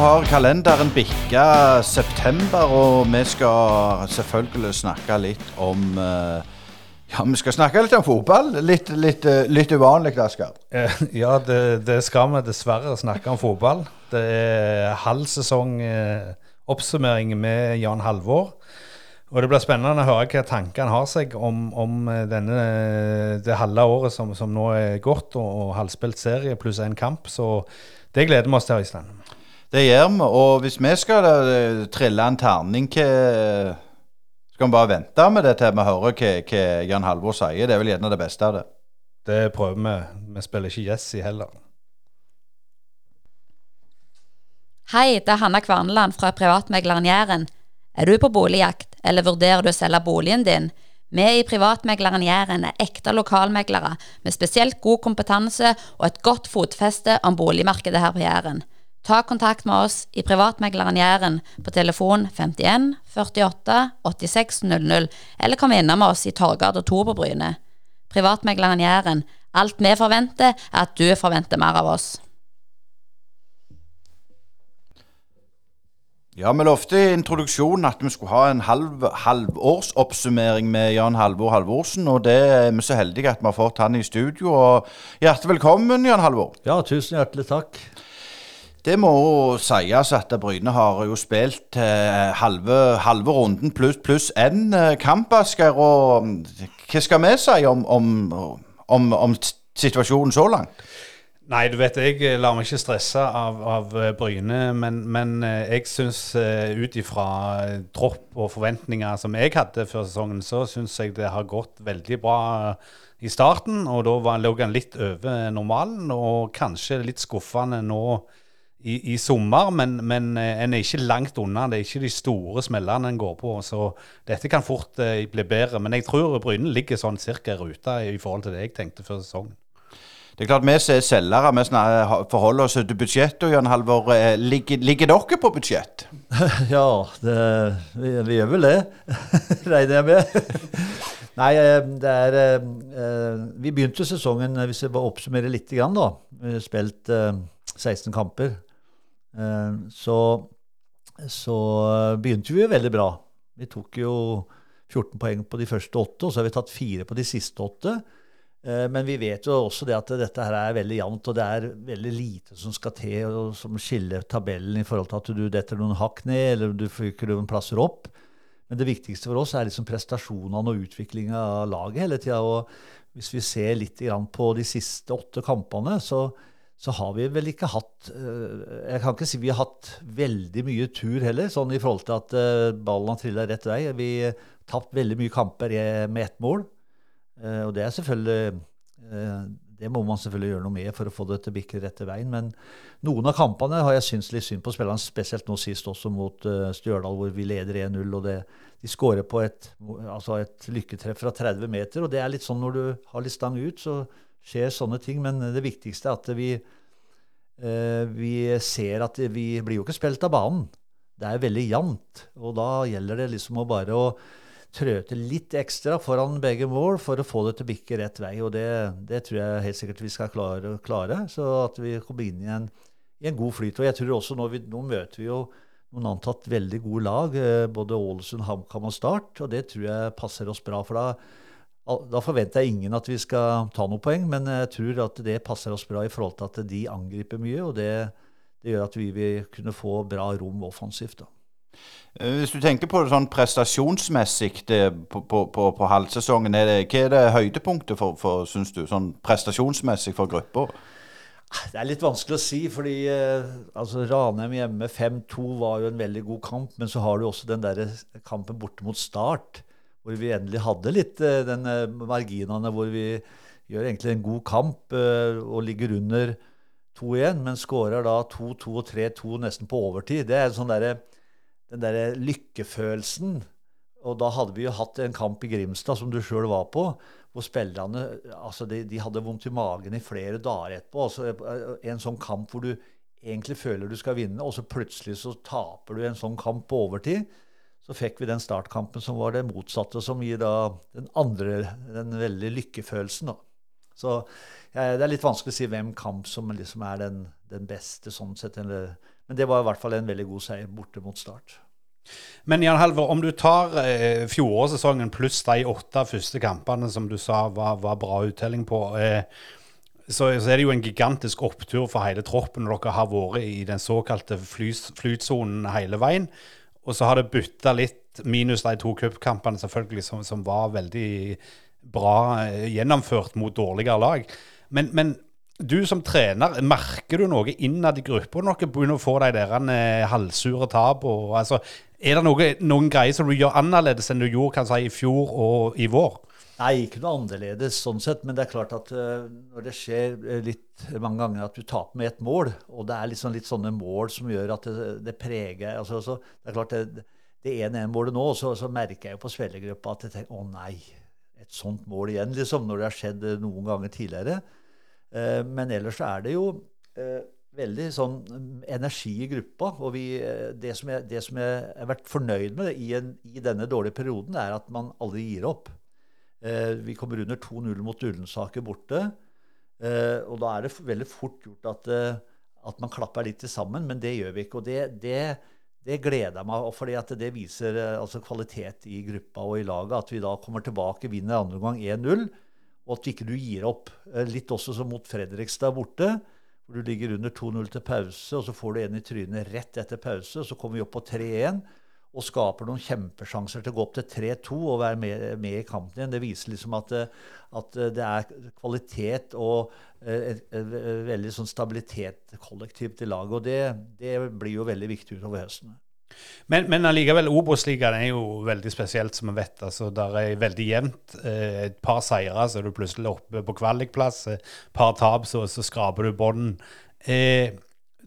har kalenderen bikka september, og vi skal selvfølgelig snakke litt om eh, Ja, vi skal snakke litt om fotball. Litt, litt, eh, litt uvanlig, Asker. Eh, Ja, det, det skal vi dessverre snakke om fotball. Det er halv sesong eh, oppsummering med Jan Halvor. Og det blir spennende å høre hva tankene har seg om, om denne, det halve året som, som nå er gått, og, og halvspilt serie pluss én kamp. Så det gleder vi oss til, Øystein. Det gjør vi. Og hvis vi skal eh, trille en terning, hva Skal vi bare vente med det til vi hører hva, hva Jan Halvor sier? Det er vel gjerne det beste av det. Det prøver vi. Vi spiller ikke Jesse heller. Hei, det er Hanna Kvarneland fra Privatmegleren Jæren. Er du på boligjakt, eller vurderer du å selge boligen din? Vi i Privatmegleren Jæren er ekte lokalmeglere med spesielt god kompetanse og et godt fotfeste om boligmarkedet her på Jæren. Ta kontakt med oss i Privatmegleren Jæren på telefon 51 48 86 00, eller kom innom oss i Torgard og Tor på Bryne. Privatmegleren Jæren. Alt vi forventer, er at du forventer mer av oss. Ja, vi lovte i introduksjonen at vi skulle ha en halv, halvårsoppsummering med Jan Halvor Halvorsen, og det er vi så heldige at vi har fått han i studio. Og hjertelig velkommen, Jan Halvor. Ja, tusen hjertelig takk. Det må jo sies at Bryne har jo spilt eh, halve, halve runden pluss plus én eh, kamp, Asker. Og mm, hva skal vi si om, om, om, om situasjonen så langt? Nei, du vet, jeg lar meg ikke stresse av, av eh, Bryne, men, men eh, jeg syns ut ifra eh, tropp og forventninger som jeg hadde før sesongen, så syns jeg det har gått veldig bra i starten. Og da lå han litt over normalen, og kanskje litt skuffende nå i, i sommer, men, men eh, en er ikke langt unna. Det er ikke de store smellene en går på. Så dette kan fort eh, bli bedre. Men jeg tror Bryne ligger sånn cirka i ruta i forhold til det jeg tenkte før sesongen. Det er klart Vi som er selgere, vi forholder oss til budsjettet. og Jan Halvor, eh, ligger, ligger dere på budsjett? Ja, det, vi, vi gjør vel det, regner jeg med. Nei, eh, det er Vi begynte sesongen, hvis jeg bare oppsummerer litt, da. Vi har spilt eh, 16 kamper. Eh, Så, så begynte vi jo veldig bra. Vi tok jo 14 poeng på de første åtte, og så har vi tatt fire på de siste åtte. Eh, Men vi vet jo også det at dette her er veldig jevnt, og det er veldig lite som skal til og som skiller tabellen i forhold til at du detter noen hakk ned, eller du fyker noen plasser opp. Men det viktigste for oss er liksom prestasjonene og utviklinga av laget hele tida. Hvis vi ser litt på de siste åtte kampene, så, så har vi vel ikke hatt eh, Jeg kan ikke si vi har hatt veldig mye tur heller, sånn i forhold til at eh, ballen har trilla rett vei. Vi har tapt veldig mye kamper med ett mål. Eh, Og det er selvfølgelig Det må man selvfølgelig gjøre noe med for å få det til å bikke rette veien. Men noen av kampene har jeg syntes litt synd på spillerne, spesielt nå sist også mot Stjørdal, hvor vi leder 1-0. og det, De skårer på et, altså et lykketreff fra 30 meter. og det er litt sånn Når du har litt stang ut, så skjer sånne ting. Men det viktigste er at vi, eh, vi ser at vi blir jo ikke spilt av banen. Det er veldig jevnt. Og da gjelder det liksom å bare å trø til litt ekstra foran begge mål for å få det til å bikke rett vei. Og det, det tror jeg helt sikkert vi skal klare, klare så at vi kommer inn i en, i en god flyt. Og jeg tror også nå, vi, nå møter vi jo noen antatt veldig gode lag, eh, både Ålesund, HamKam og Start, og det tror jeg passer oss bra. for da da forventer jeg ingen at vi skal ta noen poeng, men jeg tror at det passer oss bra i forhold til at de angriper mye, og det, det gjør at vi vil kunne få bra rom offensivt. da. Eh, Hvis du tenker på det sånn prestasjonsmessig det, på, på, på, på halvsesongen, er det, hva er det høydepunktet for, for synes du, sånn prestasjonsmessig for gruppa? Det er litt vanskelig å si, fordi eh, altså Ranheim hjemme 5-2 var jo en veldig god kamp. Men så har du også den der kampen borte mot Start, hvor vi endelig hadde litt eh, den eh, marginene hvor vi gjør egentlig en god kamp eh, og ligger under 2-1, men skårer da 2-2 og 3-2 nesten på overtid. Det er sånn der, den derre lykkefølelsen. Og da hadde vi jo hatt en kamp i Grimstad, som du sjøl var på, hvor spillerne altså de, de hadde vondt i magen i flere dager etterpå. Altså en sånn kamp hvor du egentlig føler du skal vinne, og så plutselig så taper du en sånn kamp på overtid. Så fikk vi den startkampen som var det motsatte, som gir da den andre den veldig lykkefølelsen. da. Så ja, det er litt vanskelig å si hvem kamp som liksom er den, den beste sånn sett. Eller, Men det var i hvert fall en veldig god seier borte mot Start. Men Jan Halvor, om du tar eh, fjorårssesongen pluss de åtte første kampene som du sa var, var bra uttelling på, eh, så, så, er det jo en gigantisk opptur for hele troppen når dere har vært i den såkalte flytsonen hele veien. Og så har det bytta litt, minus de to cupkampene selvfølgelig, som, som, var veldig bra eh, gjennomført mot dårligere lag. Men, men du som trener, merker du noe innad i gruppa når begynner å få de der eh, halvsure tapene? Altså, er det noe, noen greier som du gjør annerledes enn du gjorde kan si, i fjor og i vår? Nei, ikke noe annerledes sånn sett. Men det er klart at uh, når det skjer eh, litt mange ganger at du taper med ett mål, og det er liksom litt sånne mål som gjør at det, det preger altså, så, Det er klart det, det 1-1-målet nå, så, så, merker jeg jo på spillergruppa at jeg tenker å nei, et sånt mål igjen, liksom, når det har skjedd noen ganger tidligere. Uh, men ellers er det jo uh, veldig sånn mm, energi i gruppa. Og vi, eh, det, som jeg, det som jeg har vært fornøyd med i, en, i, denne dårlige perioden, er at man aldri gir opp. Vi kommer under 2-0 mot Ullensaker borte. Og da er det veldig fort gjort at, at man klapper litt sammen, men det gjør vi ikke. Og det, det, det gleder jeg meg fordi det viser altså kvalitet i gruppa og i laget. At vi da kommer tilbake, vinner andre gang 1-0 og at ikke du gir opp. Eh, litt også som mot Fredrikstad borte, hvor du ligger under 2-0 til pause, og så får du en i trynet rett etter pause, og så kommer vi opp på 3-1 og skaper noen kjempesjanser til å gå opp til 3-2 og være med, med, i kampen igjen. Det viser liksom at, eh, at eh, det er kvalitet og et, et, et, veldig sånn stabilitet kollektivt i laget. Og det, det blir jo veldig viktig utover høsten. Men, men allikevel, Obos-ligaen er jo veldig spesielt, som vi vet. altså Der er veldig jevnt. Eh, et par seire, så er du plutselig oppe på kvalikplass. Et par tap, så, så skraper du bånden. Eh,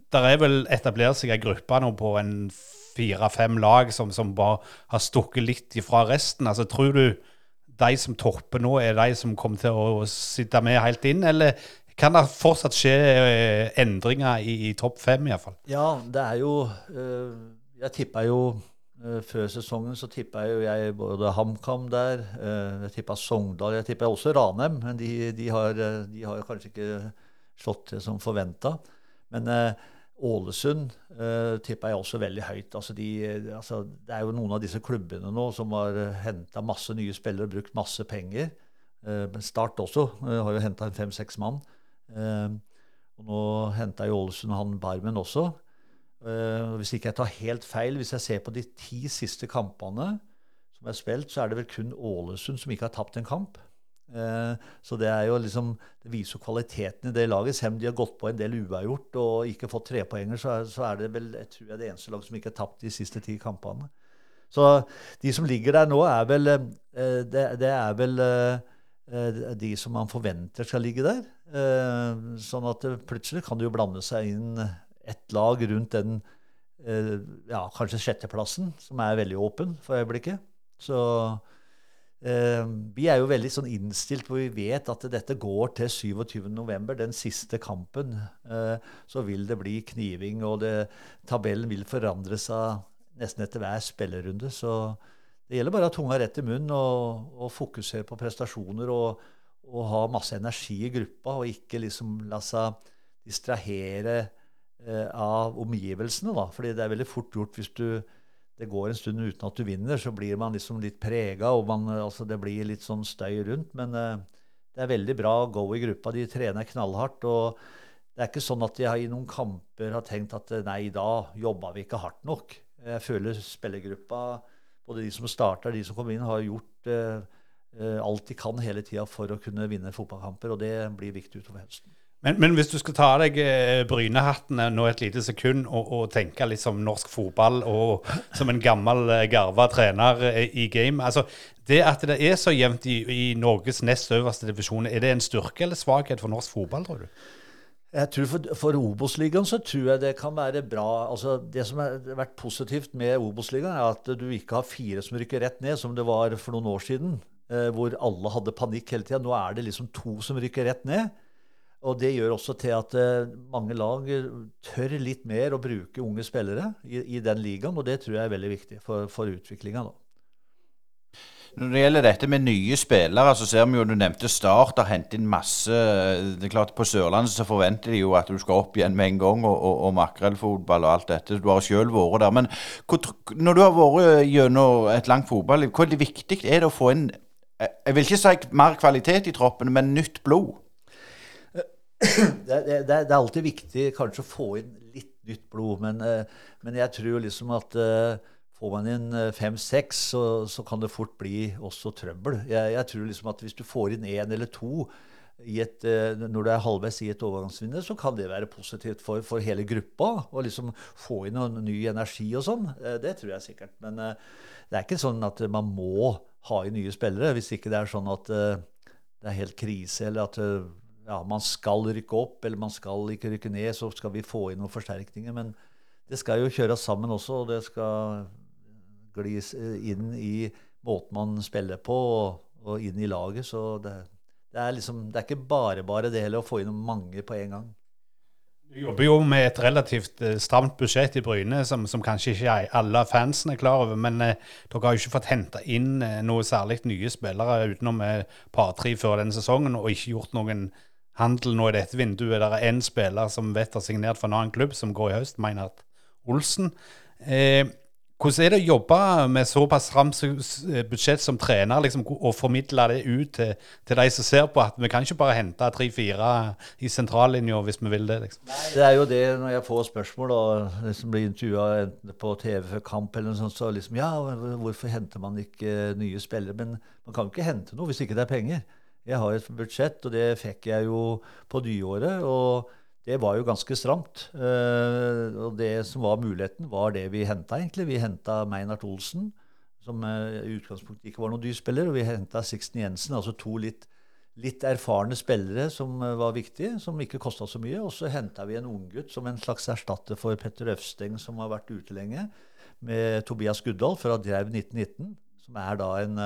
der er vel etablert seg ei gruppe nå på en fire-fem lag som, som, bare har stukket litt ifra resten. altså Tror du de som topper nå, er de som kommer til å sitte med helt inn, eller kan det fortsatt skje eh, endringer i, i topp fem, iallfall? Ja, det er jo øh jeg tippa jo uh, Før sesongen så tippa jo jeg både HamKam der, jeg tippa Sogndal, jeg tippa også Ranheim. Men de, de, har, eh, de, har, kanskje ikke slått til som forventa. Men Ålesund uh, tippa jeg også veldig høyt. Altså de, altså det er jo noen av disse klubbene nå som har uh, henta masse nye spillere og brukt masse penger. Uh, Start også har jo henta fem-seks mann. og nå henta jo Ålesund han Barmen også. Uh, hvis ikke jeg tar helt feil, hvis jeg ser på de ti siste kampene som er spilt, så er det vel kun Ålesund som ikke har tapt en kamp. Uh, så det er jo liksom, det viser jo kvaliteten i det laget. Selv om de har gått på en del uavgjort og ikke fått trepoenger, så, er, det vel jeg tror jeg det eneste laget som ikke har tapt de siste ti kampene. Så de som ligger der nå, er vel uh, det, det, er vel de som man forventer skal ligge der. sånn at plutselig kan det jo blande seg inn ett lag rundt den eh, ja, kanskje sjetteplassen, som er veldig åpen for øyeblikket. Så eh, vi er jo veldig sånn innstilt på vi vet at dette går til 27.11., den siste kampen. Eh, så vil det bli kniving, og det, tabellen vil forandre seg nesten etter hver spillerunde. Så det gjelder bare å ha tunga rett i munnen og, og fokusere på prestasjoner og, og, ha masse energi i gruppa, og ikke liksom la seg distrahere Eh, av omgivelsene. da, fordi det er veldig fort gjort hvis du det går en stund uten at du vinner, så blir man liksom litt prega, og man, altså det blir litt sånn støy rundt. Men uh, det er veldig bra go i gruppa. De trener knallhardt. og det er ikke sånn at de i noen kamper har tenkt at nei, da jobba vi ikke hardt nok. Jeg føler spillergruppa, både de som starter de som kommer inn, har gjort uh, alt de kan hele tida for å kunne vinne fotballkamper, og det blir viktig utover høsten. Men, men, hvis du skal ta deg eh, brynehattene nå et lite sekund og, og, tenke litt som norsk fotball og som en gammel, eh, garva trener eh, i game altså Det at det er så jevnt i, i Norges nest øverste divisjon, er det en styrke eller svakhet for norsk fotball, tror du? Jeg tror For, for Obos-ligaen så tror jeg det kan være bra. altså Det som har vært positivt med Obos-ligaen, er at du ikke har fire som rykker rett ned, som det var for noen år siden. Eh, hvor alle hadde panikk hele tida. Nå er det liksom to som rykker rett ned. Og det gjør også til at uh, mange lag tør litt mer å bruke unge spillere i, i, den ligaen, og det tror jeg er veldig viktig for, for utviklinga. Når det gjelder dette med nye spillere, så ser vi jo du nevnte Start har hentet inn masse Det er klart På Sørlandet så forventer de jo at du skal opp igjen med en gang, og, og, og makrellfotball og alt dette. Du har selv vært der. Men når du har vært gjennom et langt fotballiv, hvor viktig er det å få inn Jeg vil ikke si mer kvalitet i troppene, men nytt blod? Det, det, det er alltid viktig kanskje å få inn litt nytt blod, men, eh, men jeg tror liksom at uh, Får man inn eh, fem-seks, så, så, kan det fort bli også trøbbel. Jeg, jeg, tror liksom at hvis du får inn én eller to et, eh, når du er halvveis i et overgangsvindu, så kan det være positivt for, for hele gruppa. Å liksom få inn noen ny energi og sånn. Eh, det tror jeg sikkert. Men det er ikke sånn at man må ha inn nye spillere. Hvis ikke det er sånn at det er helt krise, eller at ja, man skal rykke opp, eller man skal ikke rykke ned, så skal vi få inn noen forsterkninger. Men det skal jo kjøres sammen også, og det skal glis inn i måten man spiller på, og, inn i laget. Så det, det, er liksom, det er ikke bare bare det heller å få inn mange på en gang. Du jobber jo med et relativt uh, stramt budsjett i Bryne, som, som, kanskje ikke alle fansen er klar over. Men eh, dere har jo ikke fått henta inn eh, noe særlig nye spillere utenom et par-tre før denne sesongen, og ikke gjort noen handel nå i dette vinduet. Der er én spiller som vet har signert for en annen klubb, som går i høst, Meinhard Olsen. Eh, hvordan er det å jobbe med såpass ramt budsjett som trener, liksom, og formidle det ut til, til, de som ser på? At vi kan ikke bare hente tre-fire i sentrallinja hvis vi vil det. Liksom. Det er jo det når jeg får spørsmål og liksom blir intervjua på TV før kamp, eller noe sånt, så liksom Ja, hvorfor henter man ikke nye spillere? Men man kan ikke hente noe hvis ikke det er penger. Jeg har et budsjett, og det fikk jeg jo på nyåret. og det var jo ganske stramt. Uh, og det som var muligheten, var det vi henta, egentlig. Vi henta Meinert Olsen, som uh, i utgangspunktet ikke var noen dyr spiller, og vi henta Sixten Jensen, altså to litt, litt erfarne spillere som uh, var viktige, som ikke kosta så mye. Og så henta vi en unggutt som en slags erstatter for Petter Øvsteng, som har vært ute lenge, med Tobias Guddal fra Dreiv 1919, som er da en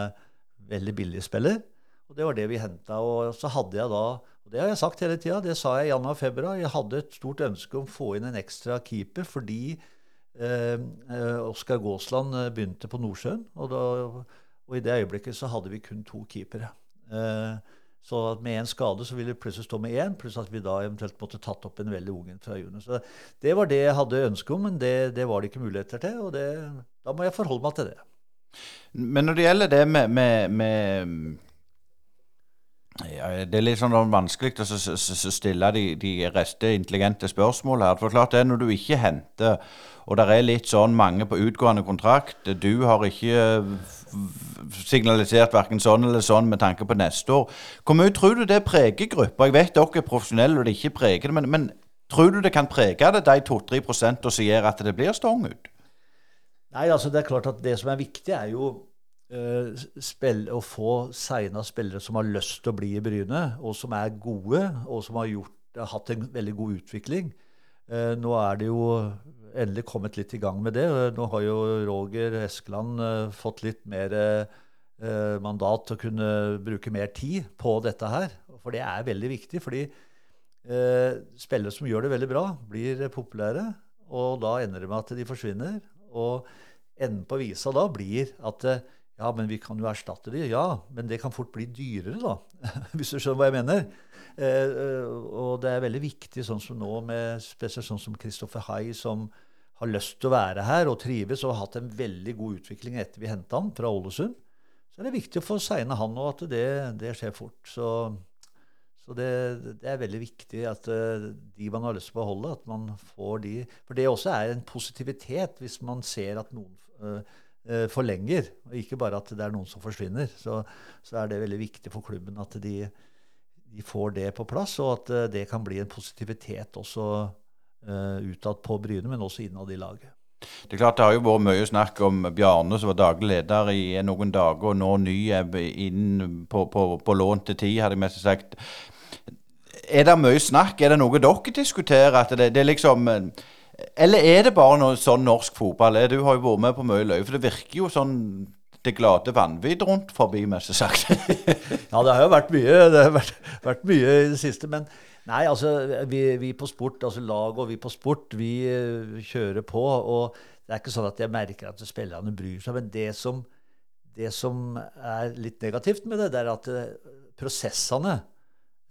veldig billig spiller. Og det var det vi henta. Og så hadde jeg da og Det har jeg sagt hele tida. Det sa jeg i januar februar. Jeg hadde et stort ønske om å få inn en ekstra keeper fordi eh, eh Oskar Gåsland eh, begynte på Nordsjøen. Og, da, og, i det øyeblikket så hadde vi kun to keepere. Eh, så med én skade så ville vi plutselig stå med én, pluss at vi da eventuelt måtte tatt opp en veldig ung fra junior. Så det var det jeg hadde ønske om, men det, det var det ikke muligheter til. Og det, da må jeg forholde meg til det. Men når det gjelder det med, med, med ja, det er litt sånn vanskelig å stille de, de reste intelligente spørsmål her. For klart det er når du ikke henter, og det er litt sånn mange på utgående kontrakt Du har ikke signalisert verken sånn eller sånn med tanke på neste år. Hvor mye tror du det preger gruppa? Jeg vet dere er profesjonelle og det ikke preger det, men, men tror du det kan prege det, de 2-3 som gjør at det blir stong ut? Nei, altså det er klart at det som er viktig, er jo spill, å få signa spillere som har lyst til å bli i Bryne, og som er gode, og som har, gjort, har hatt en veldig god utvikling. Eh, nå er det jo endelig kommet litt i gang med det. Nå har jo Roger Eskeland eh, fått litt mer mandat til å kunne bruke mer tid på dette her. For det er veldig viktig. fordi spillere som gjør det veldig bra, blir populære. Og da ender det med at de forsvinner. Og enden på visa da blir at ja, men vi kan jo erstatte de. Ja, men det kan fort bli dyrere, da. Hvis du skjønner hva jeg mener. Eh, eh, og det er veldig viktig, sånn som nå, med spesielt sånn som Christopher High, som har lyst til å være her og trives og har hatt en veldig god utvikling etter vi henta han fra Ålesund. Så er det viktig å få seine han og at det, det skjer fort. Så, så det, det, er veldig viktig at uh, de man har lyst til å beholde, at man får de For det også er en positivitet hvis man ser at noen eh, forlenger, og ikke bare at det er noen som forsvinner. Så, så er det veldig viktig for klubben at de, de, får det på plass, og at eh, det kan bli en positivitet også eh, utad på Bryne, men også innad i laget. Det er klart det har jo vært mye snakk om Bjarne, som var daglig leder i noen dager, og nå ny inn på, på, på lån til tid, hadde jeg mest sagt. Er det mye snakk? Er det noe dere diskuterer? At det, det er liksom eller er det bare noe sånn norsk fotball? Du har jo vært med på mye løye, for det virker jo sånn det glade vanvidd rundt forbi, mest sagt. ja, det har jo vært mye. Det har vært, vært mye i det siste. Men nei, altså, vi, vi, på sport, altså lag og vi på sport, vi uh, kjører på. Og det er ikke sånn at jeg merker at spillerne bryr seg. Men det som, det som er litt negativt med det, det er at eh, prosessene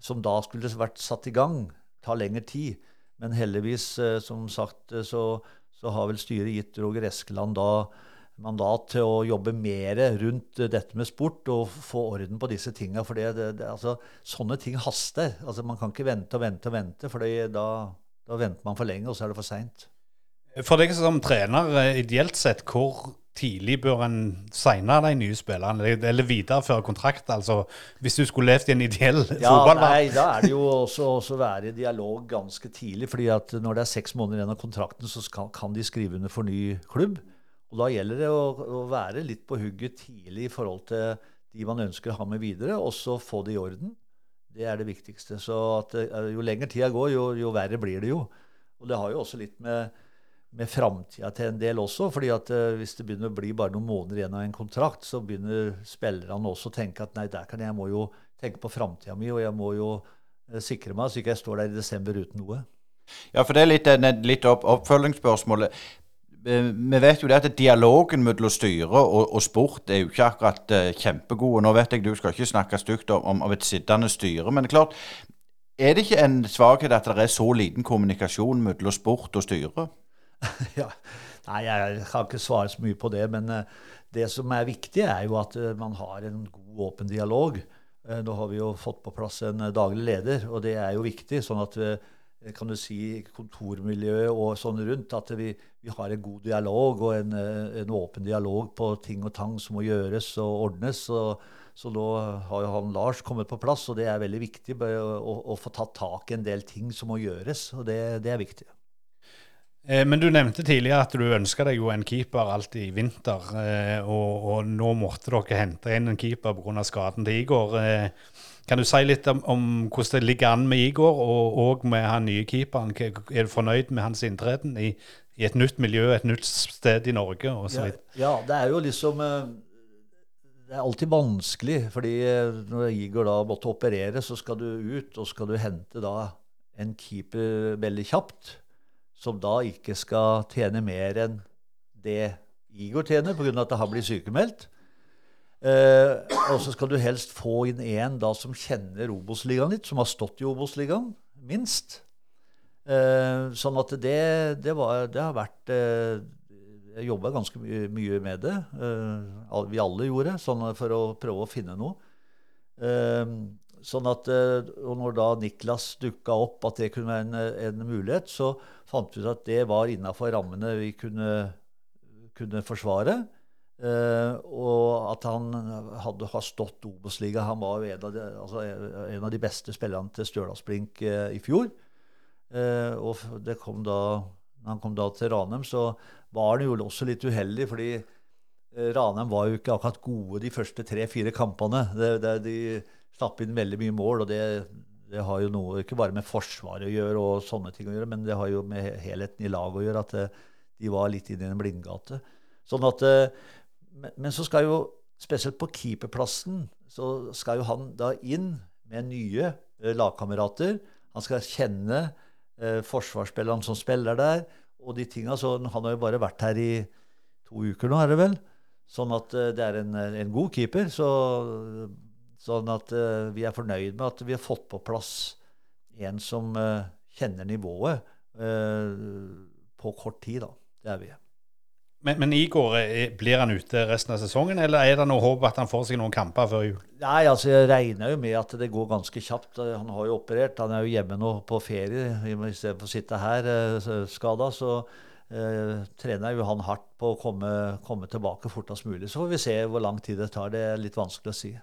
som da skulle vært satt i gang, tar lengre tid. Men heldigvis, eh, som sagt, eh, så, så har vel styret gitt Roger Eskeland da mandat til å jobbe mer rundt dette med sport og få orden på disse tinga. For det, det, altså, sånne ting haster. Altså, man kan ikke vente og vente og vente, for da, da venter man for lenge, og så er det for seint. For deg som trener, ideelt sett, hvor tidlig bør en signe de nye spillerne, eller videreføre kontrakt? Altså, hvis du skulle levd i en ideell ja, fotballverden? Nei, da er det jo også å være i dialog ganske tidlig. fordi at når det er seks måneder igjen av kontrakten, så skal, kan de skrive under for ny klubb. Og da gjelder det å, å, være litt på hugget tidlig i forhold til de man ønsker å ha med videre, og så få det i orden. Det er det viktigste. Så at, eh, jo lenger tida går, jo, jo verre blir det jo. Og det har jo også litt med med framtida til en del også. fordi at uh, Hvis det begynner å bli bare noen måneder igjen av en kontrakt, så begynner spillerne også å tenke at nei, der kan jeg må jo tenke på framtida mi, og jeg må jo uh, sikre meg så ikke jeg står der i desember uten noe. Ja, for det er litt, litt opp, oppfølgingsspørsmålet. Eh, vi vet jo det at dialogen mellom styre og, og, sport er jo ikke akkurat uh, kjempegod. Nå vet jeg du skal ikke snakke stygt om, om, et sittende styre, men det er klart, er det ikke en svakhet at det er så liten kommunikasjon mellom sport og styre? ja. Nei, jeg kan ikke svare så mye på det. Men uh, det som er viktig, er jo at uh, man har en god, åpen dialog. Uh, nå har vi jo fått på plass en daglig leder, og det er jo viktig. sånn at kan du si, kontormiljøet og sånn rundt, at vi, vi har en god dialog og en, en, åpen dialog på ting og tang som må gjøres og ordnes. Og, så nå har jo han Lars kommet på plass, og det er veldig viktig å, å, å få tatt tak i en del ting som må gjøres. Og det, det er viktig. Eh, men du nevnte tidligere at du ønska deg jo en keeper alltid i vinter. Eh, og, og, nå måtte dere hente inn en keeper pga. skaden til Igor. Eh, kan du si litt om, om, hvordan det ligger an med Igor og, og med han nye keeperen? Er du fornøyd med hans inntreden i, i, et nytt miljø, et nytt sted i Norge? Ja, ja, det er jo liksom Det er alltid vanskelig, fordi når Igor da måtte operere, så skal du ut, og skal du hente da en keeper veldig kjapt som da ikke skal tjene mer enn det Igor tjener, pga. at han blir sykemeldt. Eh, og så skal du helst få inn en da som kjenner Obos-ligaen litt, som har stått i Obos-ligaen, minst. Eh, sånn at det, det, var, det har vært eh, Jeg jobba ganske mye, mye, med det. Eh, vi alle gjorde, sånn for å prøve å finne noe. Eh, Sånn at, eh, og når da Niklas dukka opp, at det kunne være en, en, mulighet, så fant vi ut at det var innafor rammene vi kunne, kunne forsvare. Uh, og at han hadde har stått Obos-liga. Han var en av de, altså en av de beste spillerne til Stjørdalsblink uh, i fjor. Uh, og det kom da, når han kom da til Ranheim, så var han jo også litt uheldig, fordi Ranheim var jo ikke akkurat gode de første tre-fire kampene. Det, det, de slapp inn veldig mye mål. og det, det, har jo noe ikke bare med Forsvaret å gjøre, og sånne ting å gjøre, men det har jo med helheten i laget å gjøre. At eh, de var litt inne i en blindgate. Sånn at, eh, men så skal jo, spesielt på keeperplassen, så skal jo han da inn med nye eh, lagkamerater. Han skal kjenne eh, forsvarsspillerne som spiller der, og de tinga. Så han har jo bare vært her i to uker nå, er det vel? Sånn at eh, det er en, en god keeper. Så Sånn at uh, vi er fornøyd med at vi har fått på plass en som uh, kjenner nivået uh, på kort tid. da. Det er vi. Men, men, Igor, blir han ute resten av sesongen, eller er det noe håp at han får seg noen kamper før jul? Nei, altså Jeg regner jo med at det går ganske kjapt. Han har jo operert. Han er jo hjemme nå på ferie istedenfor å sitte her skada. Så eh, trener jo han hardt på å komme, komme tilbake fortest mulig. Så får vi se hvor lang tid det tar. Det er litt vanskelig å si.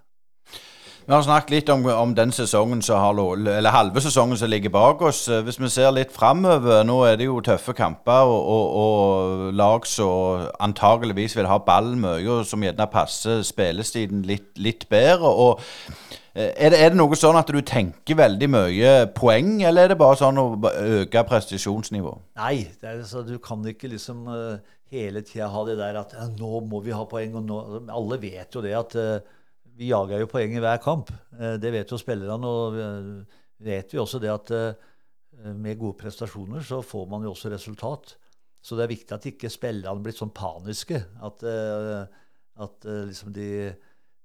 Vi har snakket litt om, om den sesongen som har, eller halve sesongen som ligger bak oss. Hvis vi ser litt framover, nå er det jo tøffe kamper og, og, og lag som antageligvis vil ha ball mye, og som gjerne passer spillestiden litt, litt bedre. og eh, er det, er det, noe sånn at du tenker veldig mye poeng, eller er det bare sånn å øke prestasjonsnivå? Nei, er, du kan ikke liksom uh, hele tida ha det der at nå må vi ha poeng. og nå, Alle vet jo det at vi jager jo poeng i hver kamp. Eh, det vet jo spillerne. Og vet vi også det at eh, med gode prestasjoner så får man jo også resultat. Så det er viktig at ikke spillerne blir sånn paniske. At, eh, At eh, liksom de,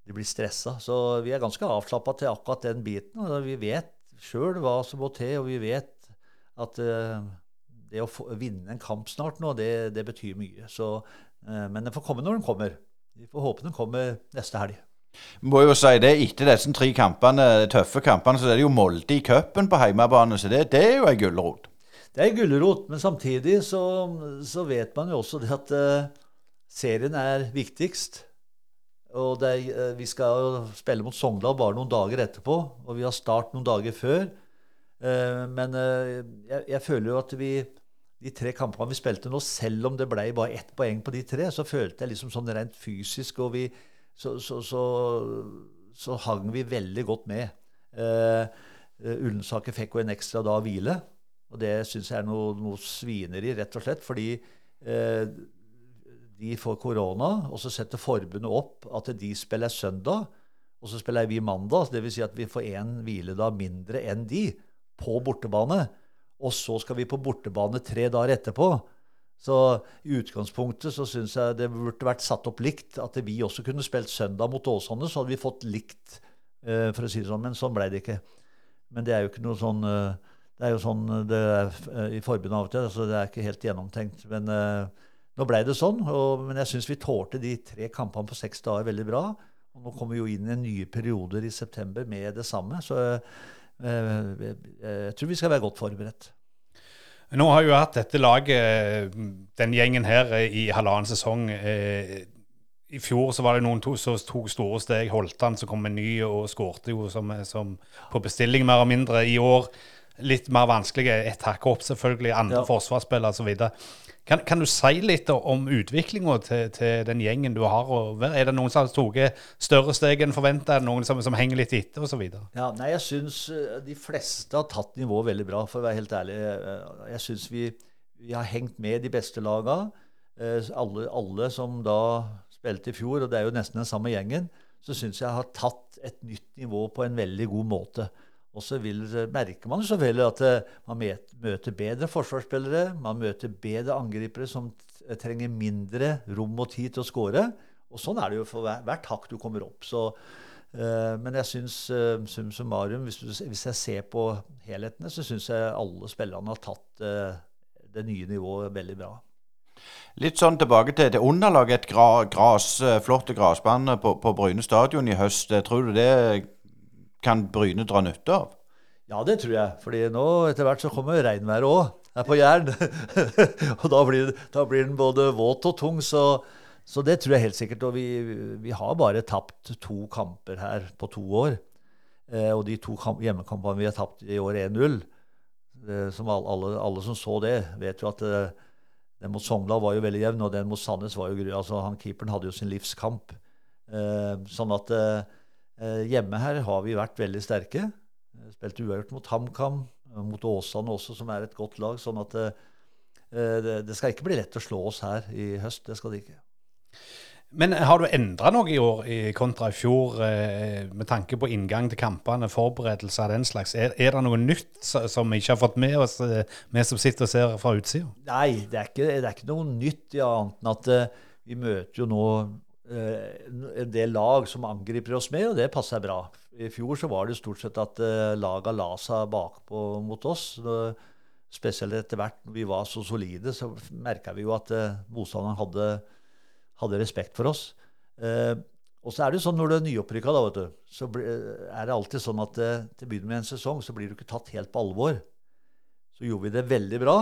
de blir stressa. Så vi er ganske avslappa til akkurat den biten. Vi vet sjøl hva som må til, og vi vet at eh, det å få, vinne en kamp snart nå, det, det betyr mye. Så, eh, men den får komme når den kommer. Vi får håpe den kommer neste helg. Må jo si det, Etter disse tre kampene, tøffe kampene så er det jo Molde i cupen på hjemmebane. Så det, det er jo ei gulrot. Det er gulrot, men samtidig så, så, vet man jo også det at uh, serien er viktigst. Og er, uh, vi skal jo spille mot Sogndal bare noen dager etterpå, og vi har start noen dager før. Uh, men jeg, jeg, føler jo at vi de tre kampene vi spilte nå, selv om det ble bare ett poeng på de tre, så følte jeg liksom sånn rent fysisk og vi, så, så, så, så, hang vi veldig godt med. Uh, Ullensaker fikk jo en ekstra dag hvile. Og det syns jeg er noe, noe, svineri, rett og slett. Fordi eh, de får korona, og så setter forbundet opp at de spiller søndag, og så spiller vi mandag. Dvs. Si at vi får én hviledag mindre enn de på bortebane. Og så skal vi på bortebane tre dager etterpå. Så i utgangspunktet så syns jeg det burde vært satt opp likt. At vi også kunne spilt søndag mot Åsane, så hadde vi fått likt, eh, for å si det sånn. Men sånn ble det ikke. Men det er jo ikke noe sånn eh, det er jo sånn det er eh, i forbundet av og til. så Det er ikke helt gjennomtenkt. Men nå ble det sånn. Og, men jeg syns vi tålte de tre kampene på seks dager veldig bra. Og nå kommer vi jo inn i nye perioder i september med det samme. Så uh, jeg tror vi skal være godt forberedt. Nå har jo hatt dette laget, den gjengen her, i halvannen sesong. I fjor så var det noen to, som tok store steg. Holtan som kom med ny og skårte jo som, som på bestilling, mer og mindre. I år litt mer vanskelige. Ett hakk opp, selvfølgelig. Andre ja. forsvarsspillere osv. Kan, kan du si litt om utviklinga til, til, den gjengen du har? Er det noen som har tatt større steg enn forventa? Noen som, som, henger litt etter osv.? Ja, nei, jeg syns eh, de fleste har tatt nivået veldig bra, for å være helt ærlig. Eh, jeg syns vi, vi, har hengt med de beste laga. Eh, alle, alle, som da spilte i fjor, og det er jo nesten den samme gjengen, så syns jeg har tatt et nytt nivå på en veldig god måte. Og så vil, merker man selvfølgelig at eh, man møter bedre forsvarsspillere. Man møter bedre angripere som trenger mindre rom og tid til å skåre. Og sånn er det jo for hvert hakk du kommer opp. Så, uh, men jeg syns uh, sum summarum, hvis, du, hvis, jeg ser på helhetene, så syns jeg alle spillerne har tatt uh, det nye nivået veldig bra. Litt sånn tilbake til det underlaget. Et gra, gras, flott grasbane på, på Bryne stadion i høst. Tror du det kan Bryne dra nytte av? Ja, det tror jeg. fordi nå etter hvert så kommer regnværet òg her på Jæren. og da blir, da blir, den både våt og tung. Så, så, det tror jeg helt sikkert. Og vi, vi har bare tapt to kamper her på to år. Eh, og de to hjemmekampene vi har tapt i år 1-0 eh, som alle, alle, som så det, vet jo at eh, den mot Sogndal var jo veldig jevn, og den mot Sandnes var jo altså han Keeperen hadde jo sin livskamp. Eh, sånn at Eh, hjemme her har vi vært veldig sterke. Spilte uavgjort mot HamKam, eh, mot Åsane også, som er et godt lag. sånn at det skal ikke bli lett å slå oss her i høst. Det skal det ikke. Men har du endra noe i år i kontra i fjor, med tanke på inngang til kampene, forberedelse av den slags? Er, er, det noe nytt som vi ikke har fått med oss, vi som sitter og ser fra utsida? Nei, det er, ikke, det er ikke noe nytt, ja, annet enn at vi møter jo nå Eh, en del lag som angriper oss med, og det passer bra. I fjor så var det stort sett at uh, laga la seg bakpå mot oss. spesielt etter hvert når vi var så solide, så merka vi jo at uh, motstanderen hadde, hadde, respekt for oss. Og så er det jo sånn når du er nyopprykka, da, vet du, så er det alltid sånn at til å med en sesong så blir du ikke tatt helt på alvor. Så gjorde vi det veldig bra.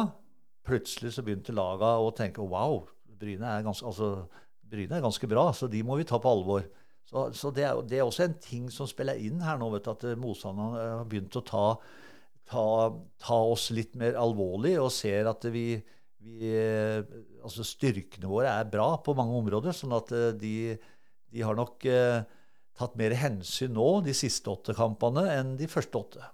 Plutselig så begynte laga å tenke wow, Bryne er ganske altså, Bryne er ganske bra, så de må vi ta på alvor. Så, så det, er, det, er, også en ting som spiller inn her nå, du, at eh, motstanderne eh, har begynt å ta, ta, ta, oss litt mer alvorlig og ser at vi, vi eh, altså Styrkene våre er bra på mange områder. sånn at de, de har nok eh, tatt mer hensyn nå, de siste åtte kampene, enn de første åtte.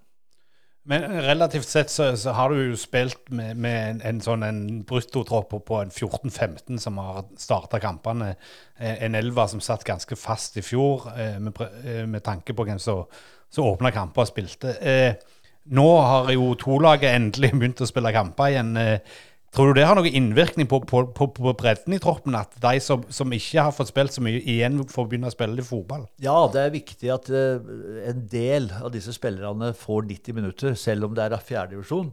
Men relativt sett så, så har du jo spilt med, med en, en, sånn en bruttotropp på en 14-15 som har starta kampene. Eh, en elver som satt ganske fast i fjor, eh, med, eh, med tanke på hvem som åpna kamper og spilte. Nå har jo to-laget endelig begynt å spille kamper igjen. Tror du det har noen innvirkning på, på, på, på bredden i troppen, at de som, som, ikke har fått spilt så mye, igjen får begynne å spille litt fotball? Ja, det er viktig at uh, en del av disse spillerne får 90 minutter, selv om det er fjerdedivisjon.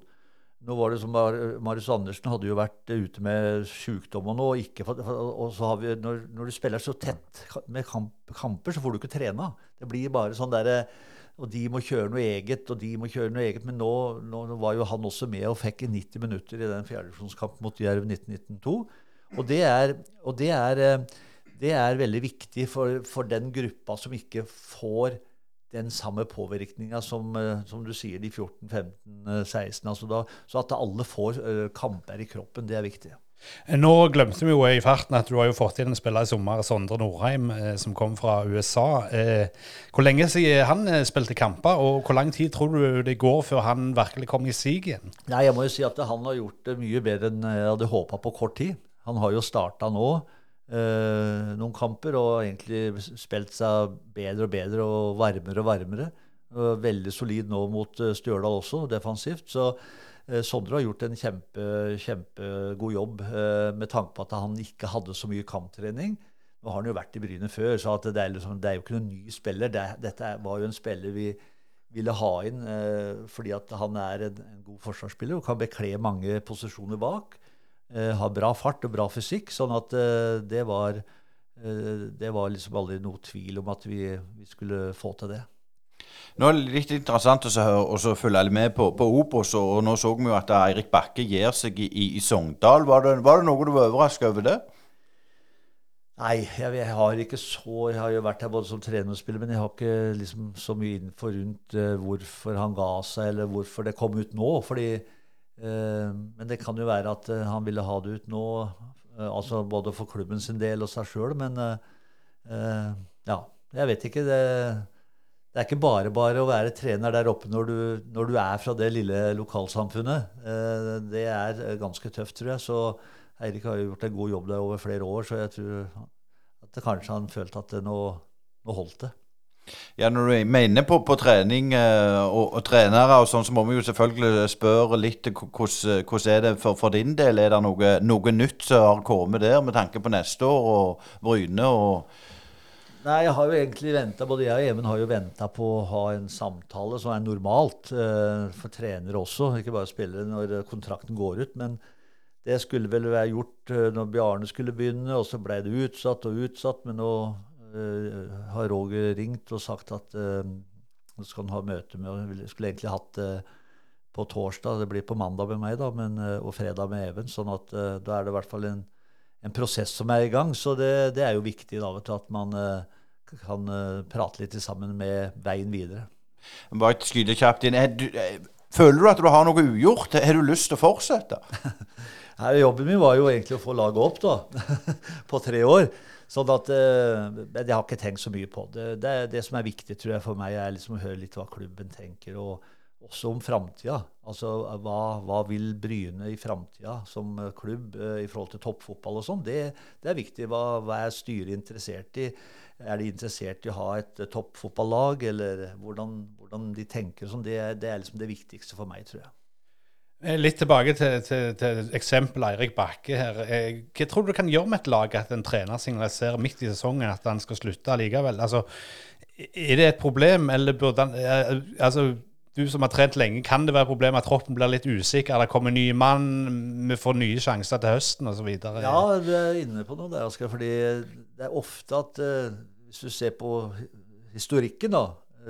Nå var det som Marius Andersen hadde jo vært ute med sykdom og noe. Og så har vi, når, når, du spiller så tett med kamp, kamper, så får du ikke trena. Det blir bare sånn derre og de må kjøre noe eget, og de må kjøre noe eget. Men nå, nå var jo han også med og fikk 90 minutter i den fjerdedivisjonskampen mot Jerv 1992. Og det er, og det er, eh, det er veldig viktig for, for, den gruppa som ikke får den samme påvirkninga som, eh, som, du sier, de 14-15-16. Altså da, så at alle får kamper i kroppen, det er viktig. Nå glemte vi jo i farten at du har jo fått inn en spiller i sommer, Sondre Nordheim, eh, som kom fra USA. Eh, hvor lenge siden han eh, spilte kamper, og hvor lang tid tror du det går før han virkelig kommer i sig igjen? Nei, Jeg må jo si at han har gjort det mye bedre enn jeg hadde håpa på kort tid. Han har jo starta nå eh, noen kamper og egentlig spilt seg bedre og bedre og varmere og varmere. Veldig solid nå mot Stjørdal også, defensivt. så Eh, Sondre har gjort en kjempe, kjempegod jobb eh, med tanke på at han ikke hadde så mye kamptrening. Nå har han jo vært i Bryne før, så det er, liksom, det, er, jo ikke noen ny spiller. Det, dette var jo en spiller vi ville ha inn eh, fordi at han er en, en, god forsvarsspiller og kan bekle mange posisjoner bak. Eh, har bra fart og bra fysikk. Sånn at eh, det var eh, det var liksom aldri noe tvil om at vi, vi skulle få til det. Nå er det litt interessant å følge med på, på Obos, og nå så vi jo at Eirik Bakke gir seg i, i, Sogndal. Var det, var det, noe du var overrasket over det? Nei, jeg, jeg, har ikke så Jeg har jo vært her både som trener og spiller, men jeg har ikke liksom så mye info rundt uh, hvorfor han ga seg, eller hvorfor det kom ut nå. fordi uh, Men det kan jo være at uh, han ville ha det ut nå, altså både for klubben sin del og seg sjøl. Men ja, jeg vet ikke. det det er ikke bare bare å være trener der oppe når du, når du er fra det lille lokalsamfunnet. Eh, det er ganske tøft, tror jeg. Så Eirik har gjort en god jobb der over flere år, så jeg tror at det kanskje han følte at nå, nå holdt det. Ja, Når du mener på, på trening eh, og, og, trenere og sånn, så må vi jo selvfølgelig spørre litt hvordan er det for, for, din del? Er det noe, noe nytt som har kommet der med tanke på neste år og Bryne? og Nei, jeg har jo egentlig venta, Både jeg og Even har jo venta på å ha en samtale som er normalt eh, for trenere også, ikke bare spillere når kontrakten går ut. Men det skulle vel være gjort eh, når Bjarne skulle begynne, og så ble det utsatt og utsatt. Men nå eh, har Roger ringt og sagt at eh, nå skal han ha møte med Vi skulle egentlig hatt det på torsdag, det blir på mandag med meg, da, men, eh, og fredag med Even. sånn at eh, da er det i hvert fall en, en prosess som er i gang. Så det, det er jo viktig da, du, at man kan uh, prate litt sammen med veien videre. Bare skyte kjapt inn. Du, eh, føler du at du har noe ugjort? Har du lyst til å fortsette? Her, jobben min var jo egentlig å få laget opp da, på tre år. Sånn at, Men jeg har ikke tenkt så mye på det. Det, det som er viktig tror jeg for meg, er liksom å høre litt hva klubben tenker. og også om framtida. Altså, hva, hva, vil Bryne i framtida som klubb uh, i forhold til toppfotball og sånn? Det, det, er viktig. Hva, hva er styret interessert i? Er de interessert i å ha et uh, toppfotballag, eller hvordan, hvordan, de tenker? Sånn, det, det, er liksom det viktigste for meg, tror jeg. Eh, litt tilbake til, til, til eksempelet Eirik Bakke her. Eh, hva tror du du kan gjøre med et lag at en trener signaliserer midt i sesongen at han skal slutte likevel? Altså, er det et problem, eller burde han altså, du som har trent lenge, kan det være et problem at troppen blir litt usikker? Det kommer nye mann, vi får nye sjanser til høsten osv.? Ja, du er inne på noe der, Oskar. fordi det er ofte at uh, hvis du ser på historikken, da,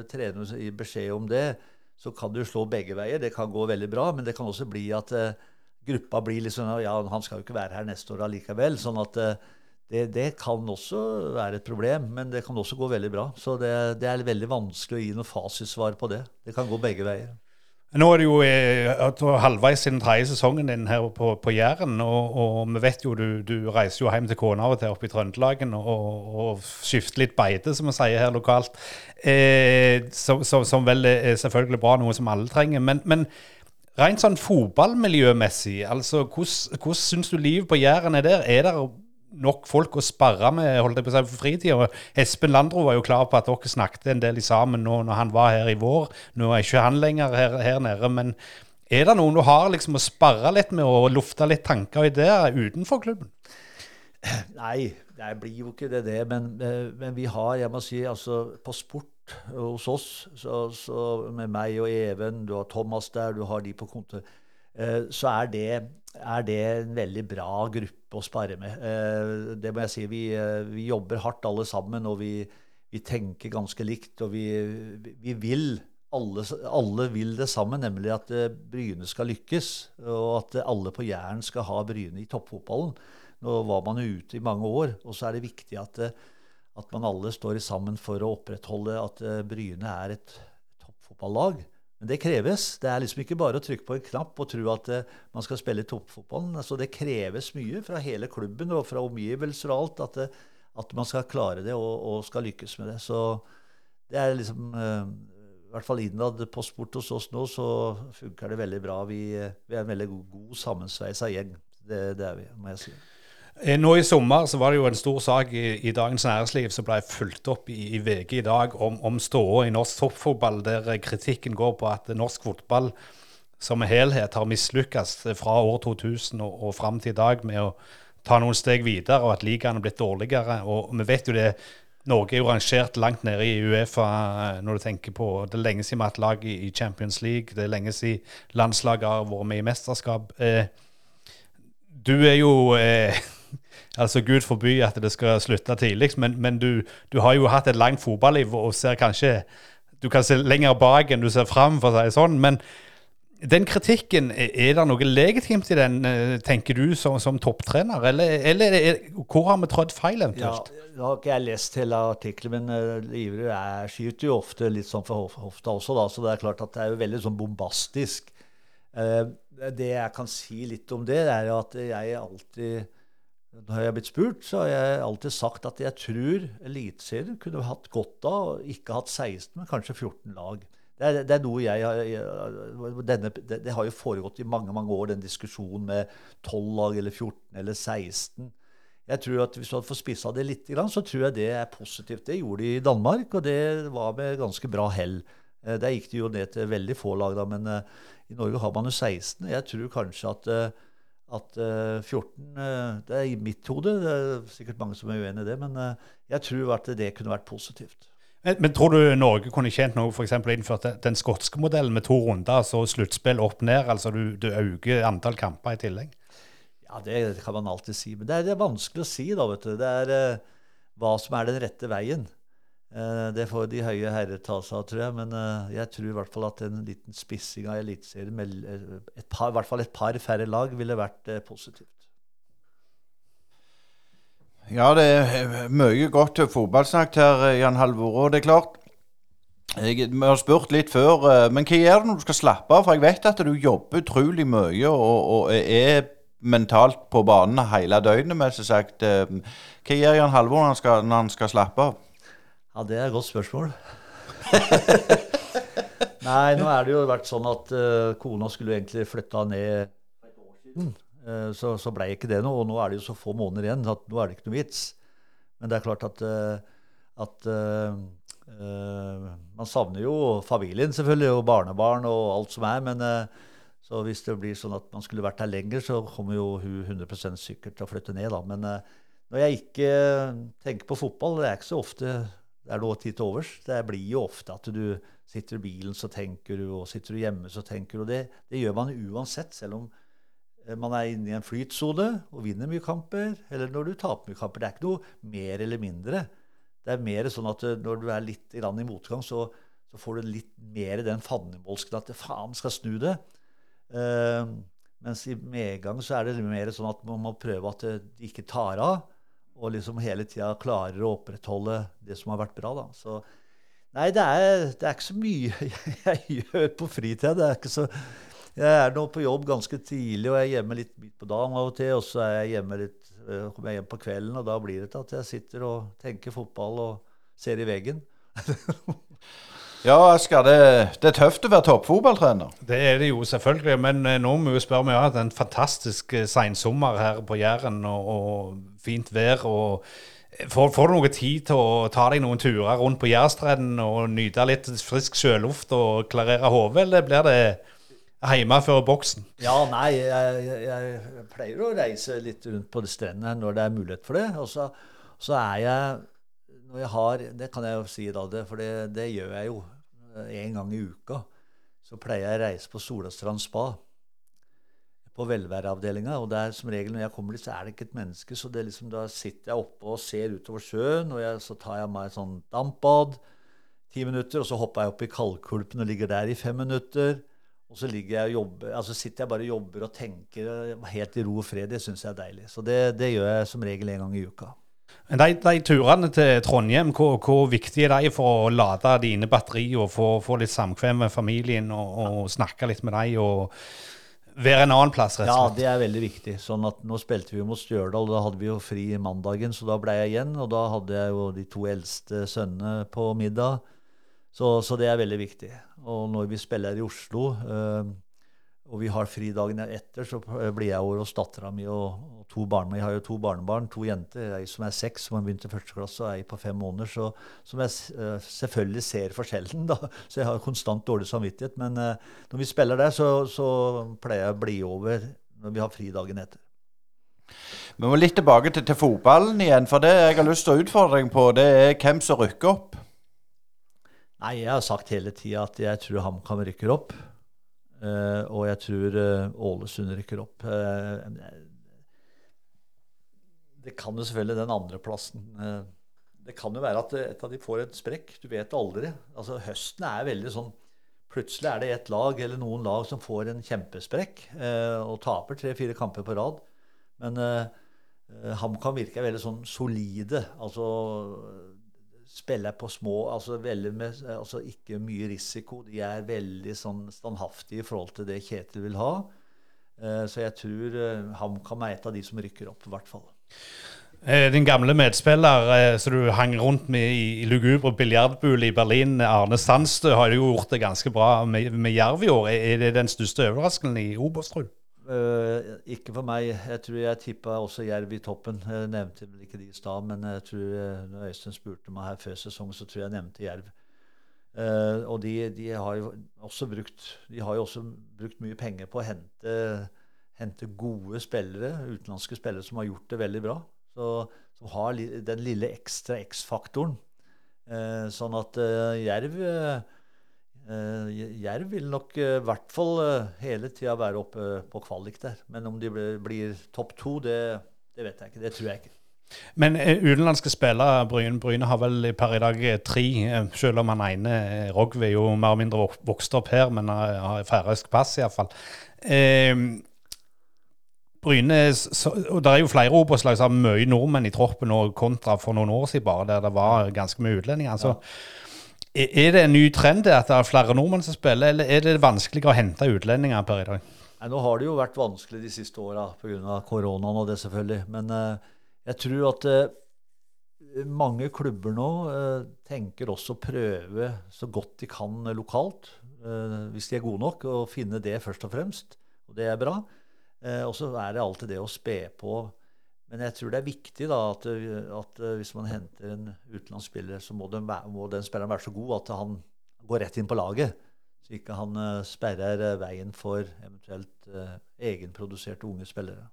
trener trener gir beskjed om det, så kan du slå begge veier. Det kan gå veldig bra, men det kan også bli at uh, gruppa blir litt sånn Ja, han skal jo ikke være her neste år allikevel. sånn at det, det, kan også være et problem, men det kan også gå veldig bra. Så det, det, er veldig vanskelig å gi noe fasitsvar på det. Det kan gå begge veier. Nå er det jo eh, halvveis i den tredje sesongen din her på, på Jæren. Og, og, vi vet jo du, du reiser jo hjem til kona av og til oppe i Trøndelagen og, og, skifter litt beite, som vi sier her lokalt. Eh, som, som, som, vel er selvfølgelig bra, noe som alle trenger. Men, men rent sånn fotballmiljømessig, altså hvordan syns du livet på Jæren er der? Er det nok folk å sparre med holdt jeg på å si, for fritida. Espen Landro var jo klar på at dere snakket en del sammen nå når han var her i vår. Nå er ikke han lenger her, her nede. Men Er det noen du har liksom å sparre litt med og lufte litt tanker og ideer utenfor klubben? Nei, det blir jo ikke det, det. Men, eh, men, vi har, jeg må si, altså på sport hos oss, så, så med meg og Even, du har Thomas der, du har de på kontor, eh, så er det, er det en veldig bra gruppe å spare med. Eh, det må jeg si. Vi, vi jobber hardt alle sammen, og vi, vi tenker ganske likt. Og vi, vi vil alle, alle, vil det samme, nemlig at Bryne skal lykkes. Og at alle på Jæren skal ha Bryne i toppfotballen. Nå var man ute i mange år, og så er det viktig at, at man alle står sammen for å opprettholde at Bryne er et toppfotballag. Men det kreves. Det er liksom ikke bare å trykke på en knapp og tro at man skal spille toppfotballen. Altså, det kreves mye fra hele klubben og fra omgivelser og alt at, at man skal klare det og, og, skal lykkes med det. Så det er liksom i hvert fall innad på sport hos oss nå, så funker det veldig bra. Vi, vi er en veldig god, god sammensveisa gjeng. Det, det, er vi, må jeg si. Eh, nå i sommer så var det jo en stor sak i, i Dagens Næringsliv som ble fulgt opp i, i VG i dag om, om ståa i norsk toppfotball, der kritikken går på at norsk fotball som helhet har mislykkes fra år 2000 og, og fram til i dag med å ta noen steg videre, og at ligaen er blitt dårligere. Og vi vet jo det Norge er jo rangert langt nede i Uefa eh, når du tenker på Det er lenge siden vi har hatt lag i Champions League. Det er lenge siden landslaget har vært med i mesterskap. Eh, du er jo eh, Altså, Gud forby at det skal slutte tidlig, men, men du, du, har jo hatt et langt fotballiv og ser kanskje Du kan se lenger bak enn du ser fram, for å si det sånn. men den kritikken, er det noe legitimt i den, eh, tenker du, som, som topptrener? Eller, eller er, hvor har vi trådt feil eventuelt? Ja, nå har ikke jeg lest hele artikkelen, men uh, Iverud skyter jo ofte litt sånn for hofta også, da, så det er klart at det er jo veldig sånn bombastisk. Uh, det jeg kan si litt om det, er at jeg alltid Når jeg har blitt spurt, så har jeg alltid sagt at jeg tror Eliteserien kunne hatt godt av ikke hatt 16, men kanskje 14 lag. Det er, det er, noe jeg har denne, det, det, har jo foregått i mange mange år, den diskusjonen med 12 lag eller 14 eller 16. Jeg tror at Hvis du hadde fått spissa det litt, så tror jeg det er positivt. Det gjorde de i Danmark, og det var med ganske bra hell. Eh, der gikk det jo ned til veldig få lag, da, men uh, i Norge har man jo 16. Jeg tror kanskje at, uh, at uh, 14 Det er i mitt hode, det er sikkert mange som er uenig i det, men jeg tror at det kunne vært positivt. Men, men, tror du Norge kunne tjent noe f.eks. innført den skotske modellen med to runder, altså sluttspill opp ned? Altså du, du øker antall kamper i tillegg? Ja, det kan man alltid si. Men det er, det er vanskelig å si, da, vet du. Det er hva som er den rette veien. Uh, det får de høye herrer ta seg av, tror jeg. Men uh, jeg tror i hvert fall at en liten spissing av Eliteserien med et par, i hvert fall et par færre lag ville vært positivt. Ja, det er mye godt fotballsnakk her, Jan Halvor. Og det er klart jeg, Vi har spurt litt før, eh, men hva gjør du når du skal slappe av? For jeg vet at du jobber utrolig mye og, og er mentalt på banen hele døgnet. Med, sagt. Eh, hva gjør Jan Halvor når han skal, når han skal slappe av? Ja, Det er et godt spørsmål. Nei, nå er det jo vært sånn at uh, kona skulle egentlig flytta ned siden. Eh, så, så blei ikke det noe. Og nå er det jo så få måneder igjen at nå er det ikke noe vits. Men det er klart at, uh, man savner jo familien selvfølgelig, og barnebarn og alt som er. Men uh, så hvis det blir sånn at man skulle vært her lenger, så kommer jo hun 100 sikkert til å flytte ned. da. Men uh, når jeg ikke tenker på fotball, det er ikke så ofte det er noe tid til overs. Det blir jo ofte at du sitter i bilen, så tenker du, og sitter du hjemme, så tenker du. Og det, det gjør man uansett, selv om Eh, man er inne i en flytsone og vinner mye kamper, eller når du taper mye kamper. Det er ikke noe mer eller mindre. Det er mer sånn at eh, når du er litt i motgang, så, så, får du litt mer den fandenivoldsken at faen skal snu det. Uh, mens i medgang så er det mer sånn at man må prøve at det ikke tar av. Og liksom hele tida klarer å opprettholde det som har vært bra. da. Så Nei, det er, det er ikke så mye jeg gjør på fritida. Det er ikke så jeg er nå på jobb ganske tidlig, og jeg er hjemme litt midt på dagen av og til. Og så er jeg hjemme litt, eh, kommer jeg hjem på kvelden, og da blir det til at jeg sitter og tenker fotball og ser i veggen. ja, Asker, det, det, er tøft å være toppfotballtrener. Det er det jo selvfølgelig, men eh, nå må vi spørre. Vi har hatt en fantastisk eh, seinsommer her på Jæren, og, og fint vær. og Får, får, du noe tid til å ta deg noen turer rundt på Jærstrenden og nyte litt frisk sjøluft og klarere hodet, eller blir det hjemme før boksen? Ja, nei, jeg, jeg, jeg, pleier å reise litt rundt på strendene når det er mulighet for det. Og så, så er jeg når jeg har, Det kan jeg jo si, da, det, for det, det gjør jeg jo en gang i uka. Så pleier jeg å reise på Solastrand spa på velværeavdelinga. Og der, som regel når jeg kommer dit, så er det ikke et menneske. Så liksom, da sitter jeg oppe og ser utover sjøen, og jeg, så tar jeg meg et sånn dampbad ti minutter, og så hopper jeg opp i kaldkulpen og ligger der i fem minutter. Og så jeg jobber, altså sitter jeg bare og jobber og tenker helt i ro og fred. Det syns jeg er deilig. Så det, det, gjør jeg som regel en gang i uka. Men de, de turene til Trondheim, hvor, hvor viktig er de for å lade dine batterier og få, få litt samkvem med familien og, og, snakke litt med dem og være en annen plass, rett og slett? Ja, det er veldig viktig. Sånn at Nå spilte vi mot Stjørdal, da hadde vi jo fri mandagen, så da ble jeg igjen. Og da hadde jeg jo de to eldste sønnene på middag. Så, så, det er veldig viktig. Og når vi spiller i Oslo, øh, og vi har fri dagen etter, så blir jeg over hos dattera mi og, og, to barn. Jeg har jo to barnebarn, to jenter. Ei som er seks, som har begynt i første klasse, og ei på fem måneder. Så, som jeg øh, selvfølgelig ser forskjellen, da. Så jeg har konstant dårlig samvittighet. Men øh, når vi spiller der, så, så pleier jeg å bli over når vi har fri dagen etter. Vi må litt tilbake til, til fotballen igjen. For det jeg har lyst til å utfordre deg på, det er hvem som rykker opp. Nei, jeg har sagt hele tida at jeg tror HamKam rykker opp. Uh, og jeg tror uh, Ålesund rykker opp. Uh, det kan jo selvfølgelig den andreplassen. Uh, det kan jo være at et av de får et sprekk. Du vet aldri. Altså, høsten er veldig sånn Plutselig er det et lag eller noen lag som får en kjempesprekk og taper tre-fire kamper på rad. Men HamKam virker veldig sånn solide. Altså spiller på små altså, med, altså, ikke mye risiko. De er veldig sånn standhaftige i forhold til det Kjetil vil ha. Uh, så jeg tror uh, HamKam er et av de som rykker opp, i hvert fall. Eh, din gamle medspiller eh, som du hang rundt med i, lugubre biljardbule i Berlin, Arne Sandstø, har jo gjort det ganske bra med, med Jerv i år. Er det den største overraskelsen i du? Uh, ikke for meg. Jeg tror jeg tippa også Jerv i toppen. Jeg nevnte vel ikke de i stad, men jeg tror uh, når Øystein spurte meg her før sesongen, så tror jeg jeg nevnte Jerv. Uh, og de, de, har jo også brukt De har jo også brukt mye penger på å hente, hente gode spillere, utenlandske spillere som har gjort det veldig bra. Så, som har li, den lille ekstra X-faktoren. sånn at Jerv Uh, Jerv vil nok eh, i hvert fall uh, hele tida være oppe på kvalik der. Men om de blir, blir topp to, det, det, vet jeg ikke. Det tror jeg ikke. Men utenlandske spillere, Bryne, Bryne har vel per i dag tre, selv om han ene, Rogve, jo mer og mindre vokst opp her, men har færøysk pass iallfall. Eh, Bryne, så, og Det er jo flere Obos-lag som har mye nordmenn i troppen, og kontra for noen år siden bare, der det var ganske mye utlendinger. altså ja. Er det en ny trend at det er flere nordmenn som spiller, eller er det vanskeligere å hente utlendinger per i dag? Nei, nå har det jo vært vanskelig de siste åra pga. koronaen og det, selvfølgelig. Men uh, jeg tror at uh, mange klubber nå uh, tenker også å prøve så godt de kan lokalt, hvis de er gode nok, og finne det først og fremst. Og det er bra. og så er det alltid det å spe på men jeg tror det er viktig da, at, at eh, hvis man henter en utenlandsspiller, så må den, må den, spilleren være så god at han går rett inn på laget. Så ikke han uh, sperrer veien for eventuelt eh, egenproduserte unge spillere.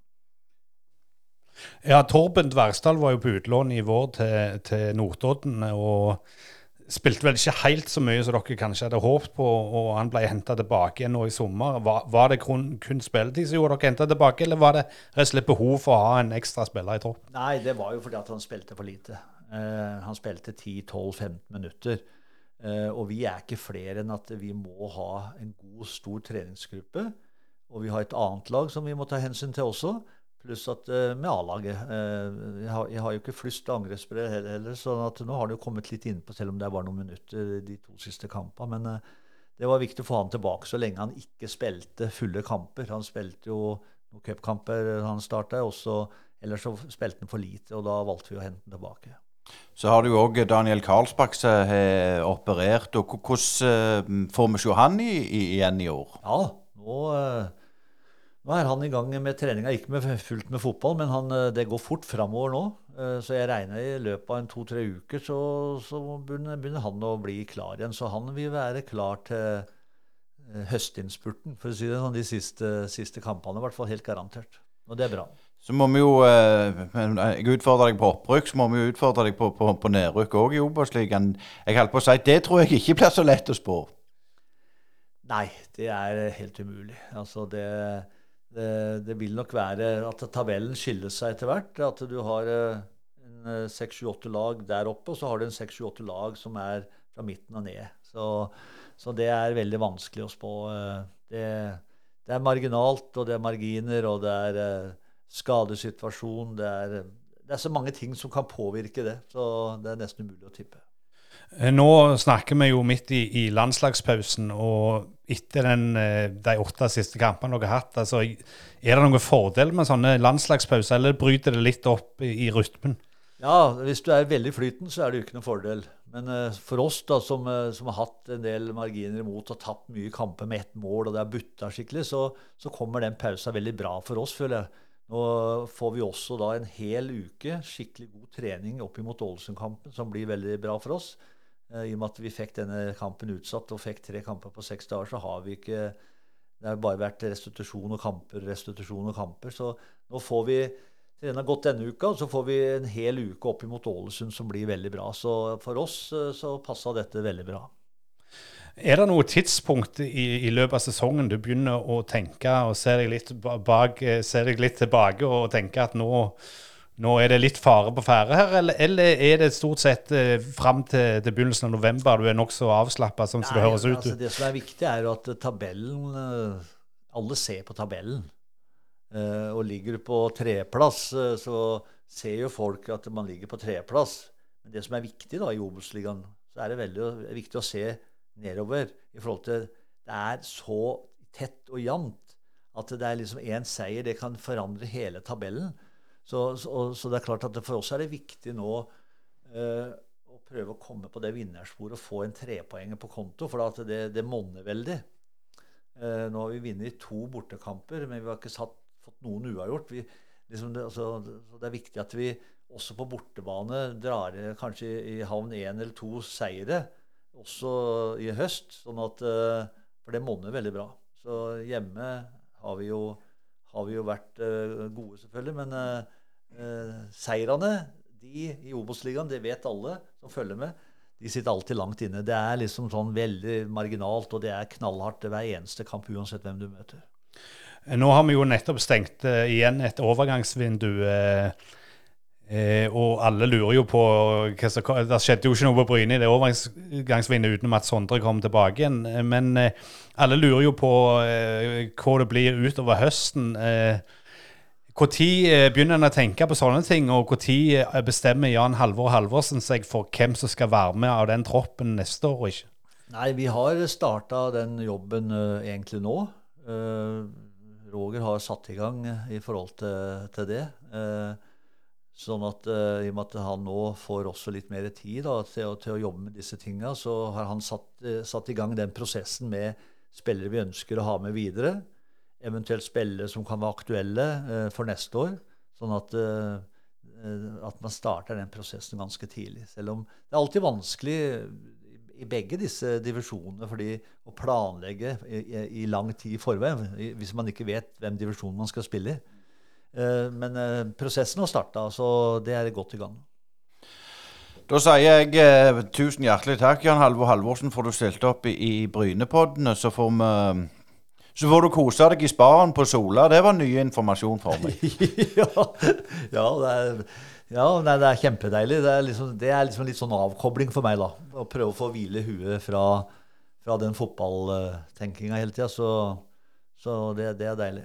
Ja, Torben Dversdal var jo på utlån i vår til, til Notodden. og Spilte vel ikke helt så mye som dere kanskje hadde håpet på, og han ble henta tilbake igjen nå i sommer. Var, var det kun, kun spilletid som gjorde dere henta tilbake, eller var det rett og slett behov for å ha en ekstra spiller i tropp? Nei, det var jo fordi at han spilte for lite. Uh, han spilte 10-12-15 minutter. Uh, og vi er ikke flere enn at vi må ha en god, stor treningsgruppe. Og vi har et annet lag som vi må ta hensyn til også. Pluss at uh, med A-laget uh, jeg, har, jeg, har jo ikke flust angrepsspillere heller, heller, så nå har det jo kommet litt innpå, selv om det er bare noen minutter de to siste kampene. Men det var viktig å få han tilbake så lenge han ikke spilte fulle kamper. Han spilte jo noen cupkamper han starta, ellers så spilte han for lite, og da valgte vi å hente han tilbake. Så har du òg Daniel Karlsbakk som har operert. og Hvordan får vi se han i, i, igjen i år? Ja, nå nå er han i gang med treninga, ikke med fullt med fotball, men han, eh, det går fort framover nå. Eh, så jeg regner i løpet av en to-tre uker så, så begynner, han å bli klar igjen. Så han vil være klar til eh, høstinnspurten, for å si det sånn, de siste, siste kampene. I hvert fall helt garantert. Og det er bra. Så må vi jo Jeg utfordrer deg på opprykk, så må vi jo utfordre deg på, på, på nedrykk òg i Obos-ligaen. Jeg holdt på å si det tror jeg ikke blir så lett å spå. Nei, det er helt umulig. Altså det, det, det vil nok være at tabellen skiller seg etter hvert. At du har eh, en seks, sju, åtte lag der oppe, og så har du en seks, sju, åtte lag som er fra midten og ned. Så, så det er veldig vanskelig å spå. Eh, det, det, er marginalt, og det er marginer, og det er eh, skadesituasjon. Det er, det er så mange ting som kan påvirke det, så det er nesten umulig å tippe. Eh, nå snakker vi jo midt i, i landslagspausen, og etter den, de åtte siste kampene dere har hatt, altså, er det noen fordel med sånne landslagspauser, eller bryter det litt opp i, i rytmen? Ja, hvis du er veldig flyten, så er det jo ikke noen fordel. Men uh, for oss da, som, uh, som, har hatt en del marginer imot og tapt mye kamper med ett mål, og det er butta skikkelig, så, så, kommer den pausa veldig bra for oss, føler jeg. Nå får vi også da en hel uke skikkelig god trening opp imot Ålesund-kampen, som blir veldig bra for oss. Uh, I og med at vi fikk denne kampen utsatt og fikk tre kamper på seks dager, så har vi ikke Det har bare vært restitusjon og kamper, restitusjon og kamper. Så nå får vi har gått denne uka, så får vi en hel uke opp imot Ålesund som blir veldig bra. Så for oss eh, så passa dette veldig bra. Er det noe tidspunkt i, i, løpet av sesongen du begynner å tenke og ser deg litt, bak, eh, ser deg litt tilbake og tenker at nå, nå, er det litt fare på ferde her, eller, eller, er det stort sett eh, fram til, til, begynnelsen av november du er nokså avslappa, sånn som det høres ut? Altså, det som er viktig, er jo at tabellen Alle ser på tabellen. Eh, og ligger du på treplass, eh, så ser jo folk at man ligger på treplass. Men det som er viktig da i Obos-ligaen, så er det veldig viktig å se nedover i forhold til Det er så tett og jevnt at det er liksom én seier. Det kan forandre hele tabellen. Så, så, så, det er klart at for oss er det viktig nå eh, å prøve å komme på det vinnersporet og få en trepoenger på konto, for det, det monner veldig. Eh, nå har vi vunnet to bortekamper, men vi har ikke satt fått noen uavgjort. Vi, liksom det, altså, det, er viktig at vi også på bortebane drar kanskje i havn én eller to seire også i høst. sånn at, eh, For det monner veldig bra. Så hjemme har vi jo, har vi jo vært uh, gode, selvfølgelig. Men uh, seirene de i Obos-ligaen, det vet alle som følger med, de sitter alltid langt inne. Det er liksom sånn veldig marginalt, og det er knallhardt hver eneste kamp, uansett hvem du møter. Nå har vi jo nettopp stengt uh, igjen et overgangsvindu. Uh, uh, og alle lurer jo på hva som Det skjedde jo ikke noe på Bryne i det overgangsvinduet utenom at Sondre kom tilbake igjen. men alle lurer jo på hva det blir utover høsten. Når begynner en å tenke på sånne ting, og når bestemmer Jan Halvor Halvorsen seg for hvem som skal være med av den troppen neste år? ikke? Nei, vi har starta den jobben egentlig nå. Uh, Roger har satt i gang i forhold til, til det. Eh, sånn at uh, i og med at han nå får også litt mer tid da, til, til, å jobbe med disse tinga, så har han satt, uh, satt, i gang den prosessen med spillere vi ønsker å ha med videre. Eventuelt spillere som kan være aktuelle uh, for neste år. Sånn at, at man starter den prosessen ganske tidlig. Selv om det er alltid vanskelig i begge disse divisjonene fordi å planlegge i, i, i lang tid i forveien hvis man ikke vet hvem divisjonen man skal spille i. Uh, men uh, prosessen har starta, så det er godt i gang. Da sier jeg uh, tusen hjertelig takk, Jan Halvor Halvorsen, for du stilte opp i, i Brynepoddene. Så får vi så får du kose deg i sparen på Sola. Det var ny informasjon for meg. ja, ja, det er ja, nei, det er kjempedeilig. Det er, liksom, det er liksom litt sånn avkobling for meg, da. Å prøve å få hvile huet fra, fra den fotballtenkinga hele tida. Så, så det, det, er deilig.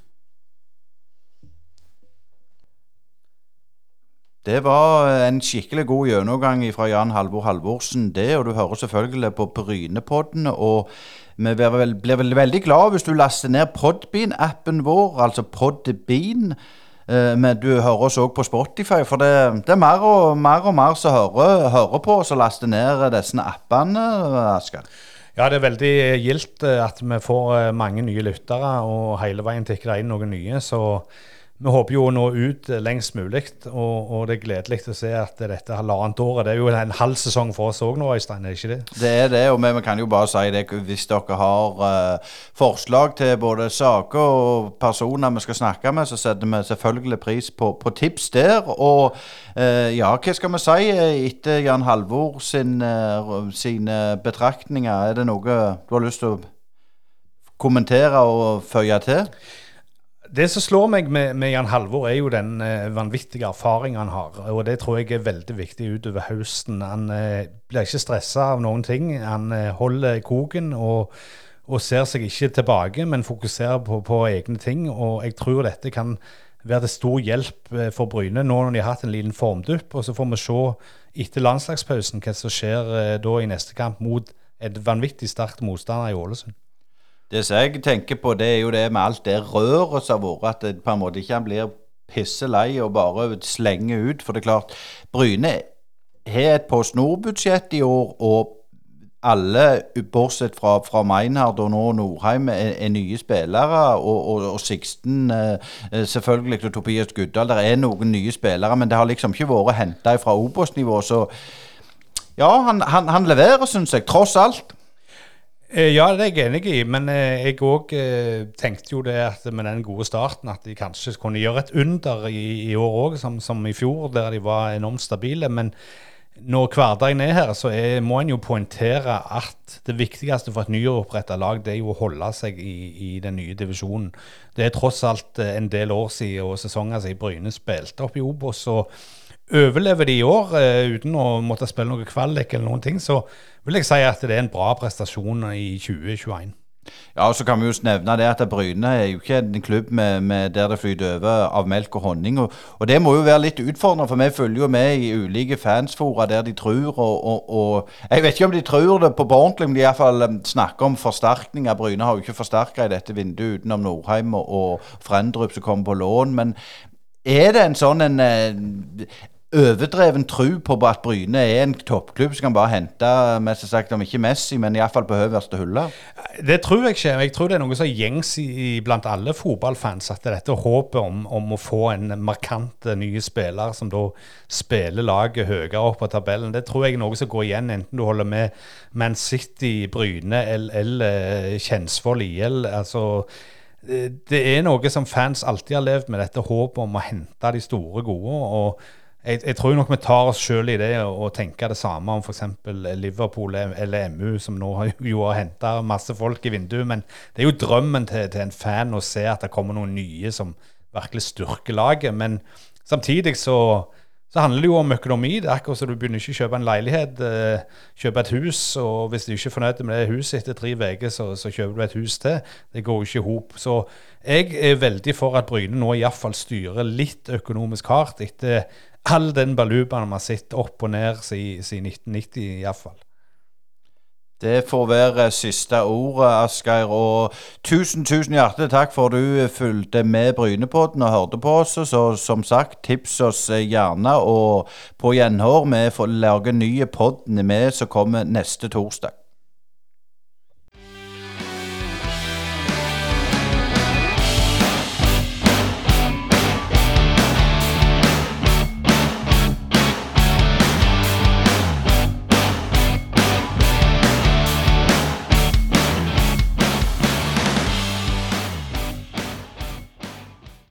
Det var en skikkelig god gjennomgang fra Jan Halvor Halvorsen, det. Og du hører selvfølgelig på Brynepodden. Og vi blir, vel, veldig glad hvis du laster ned Podbean-appen vår, altså Podbean. Eh, men du hører oss òg på Spotify, for det, det, er mer og mer, og mer som hører, hører på oss og laster ned disse appene. Asker. Ja, det er veldig gildt at vi får mange nye lyttere, og hele veien tikker det inn noen nye. så vi håper jo å nå ut lengst mulig, og, og, det er gledelig å se at dette halvannet året Det er jo en halv sesong for oss òg nå, Øystein, er ikke det? Det er det, og vi kan jo bare si det hvis dere har uh, forslag til både saker og personer vi skal snakke med, så setter vi selvfølgelig pris på, på tips der. Og uh, ja, hva skal vi si etter Jan Halvor sin, uh, sine betraktninger? Er det noe du har lyst til å kommentere og føye til? Det som slår meg med, med Jan Halvor, er jo den eh, vanvittige erfaringen han har. Og det tror jeg er veldig viktig utover høsten. Han eh, blir ikke stressa av noen ting. Han eh, holder koken og, og, ser seg ikke tilbake, men fokuserer på, på, egne ting. Og jeg tror dette kan være til stor hjelp eh, for Bryne nå når de har hatt en liten formdupp. Og så får vi se etter landslagspausen hva som skjer eh, da i neste kamp mot et vanvittig sterkt motstander i Ålesund. Det som jeg tenker på, det er jo det med alt det røret som har vært, at det på en måte ikke han blir pisselei og bare slenger ut. For det er klart, Bryne har et Post Nord-budsjett i år, og alle, bortsett fra, fra Meinhard og nå Norheim, er, er nye spillere. Og, og, og Sixten, eh, selvfølgelig, og Tobias Guddal. Det er noen nye spillere, men det har liksom ikke vært henta fra Obos-nivå. Så ja, han, han, han leverer, syns jeg, tross alt. Eh, ja, det er jeg enig i, men eh, jeg òg eh, tenkte jo det at med den gode starten at de kanskje kunne gjøre et under i, i år òg, som, som, i fjor, der de var enormt stabile. Men når hverdagen er her, så er, må en jo poengtere at det viktigste for et nyoppretta lag, det er jo å holde seg i, i, den nye divisjonen. Det er tross alt en del år siden og sesonger siden Bryne spilte opp i Obos. og overlever de i år uten å måtte spille noe kvalik eller noen ting, så vil jeg si at det er en bra prestasjon i 2021. Ja, og så kan vi jo nevne det at Bryne er jo ikke en klubb med, med der det flyter over av melk og honning. Og, og, det må jo være litt utfordrende, for vi følger jo med i ulike fansfora der de tror og, og, og, Jeg vet ikke om de tror det på ordentlig, men de fall snakker om forsterkninger. Bryne har jo ikke forsterka i dette vinduet utenom Norheim og, og Frendrup som kommer på lån. Men er det en sånn en, eh, overdreven tro på at Bryne er en toppklubb som kan bare hente mest sagt om ikke Messi, men iallfall på øverste hylle? Det tror jeg ikke. Jeg tror det er noe som gjengs blant alle fotballfans. At dette håpet om, om, å få en markant ny spiller som da spiller laget høyere opp på tabellen, det tror jeg er noe som går igjen, enten du holder med Man City, Bryne eller, eller Kjensvoll IL. altså det er noe som fans alltid har levd med, dette håpet om å hente de store gode. og jeg, jeg, tror nok vi tar oss sjøl i det og tenker det samme om f.eks. Liverpool eller MU, som nå har, jo har henta masse folk i vinduet. Men det er jo drømmen til, til, en fan å se at det kommer noen nye som virkelig styrker laget. Men samtidig så, så handler det jo om økonomi. Det er akkurat som du begynner ikke å kjøpe en leilighet, eh, kjøpe et hus. Og hvis du ikke er fornøyd med det huset etter tre uker, så, så, kjøper du et hus til. Det går jo ikke i hop. Så jeg er veldig for at Bryne nå iallfall styrer litt økonomisk hardt etter all den balubaen vi har sett opp og ned siden 1990 iallfall. Det får være siste ordet, Asgeir. Og tusen, tusen hjertelig takk for du fulgte med Brynepodden og hørte på oss. Så som sagt, tips oss gjerne. Og på gjenhør, vi får lage nye podden med som kommer neste torsdag.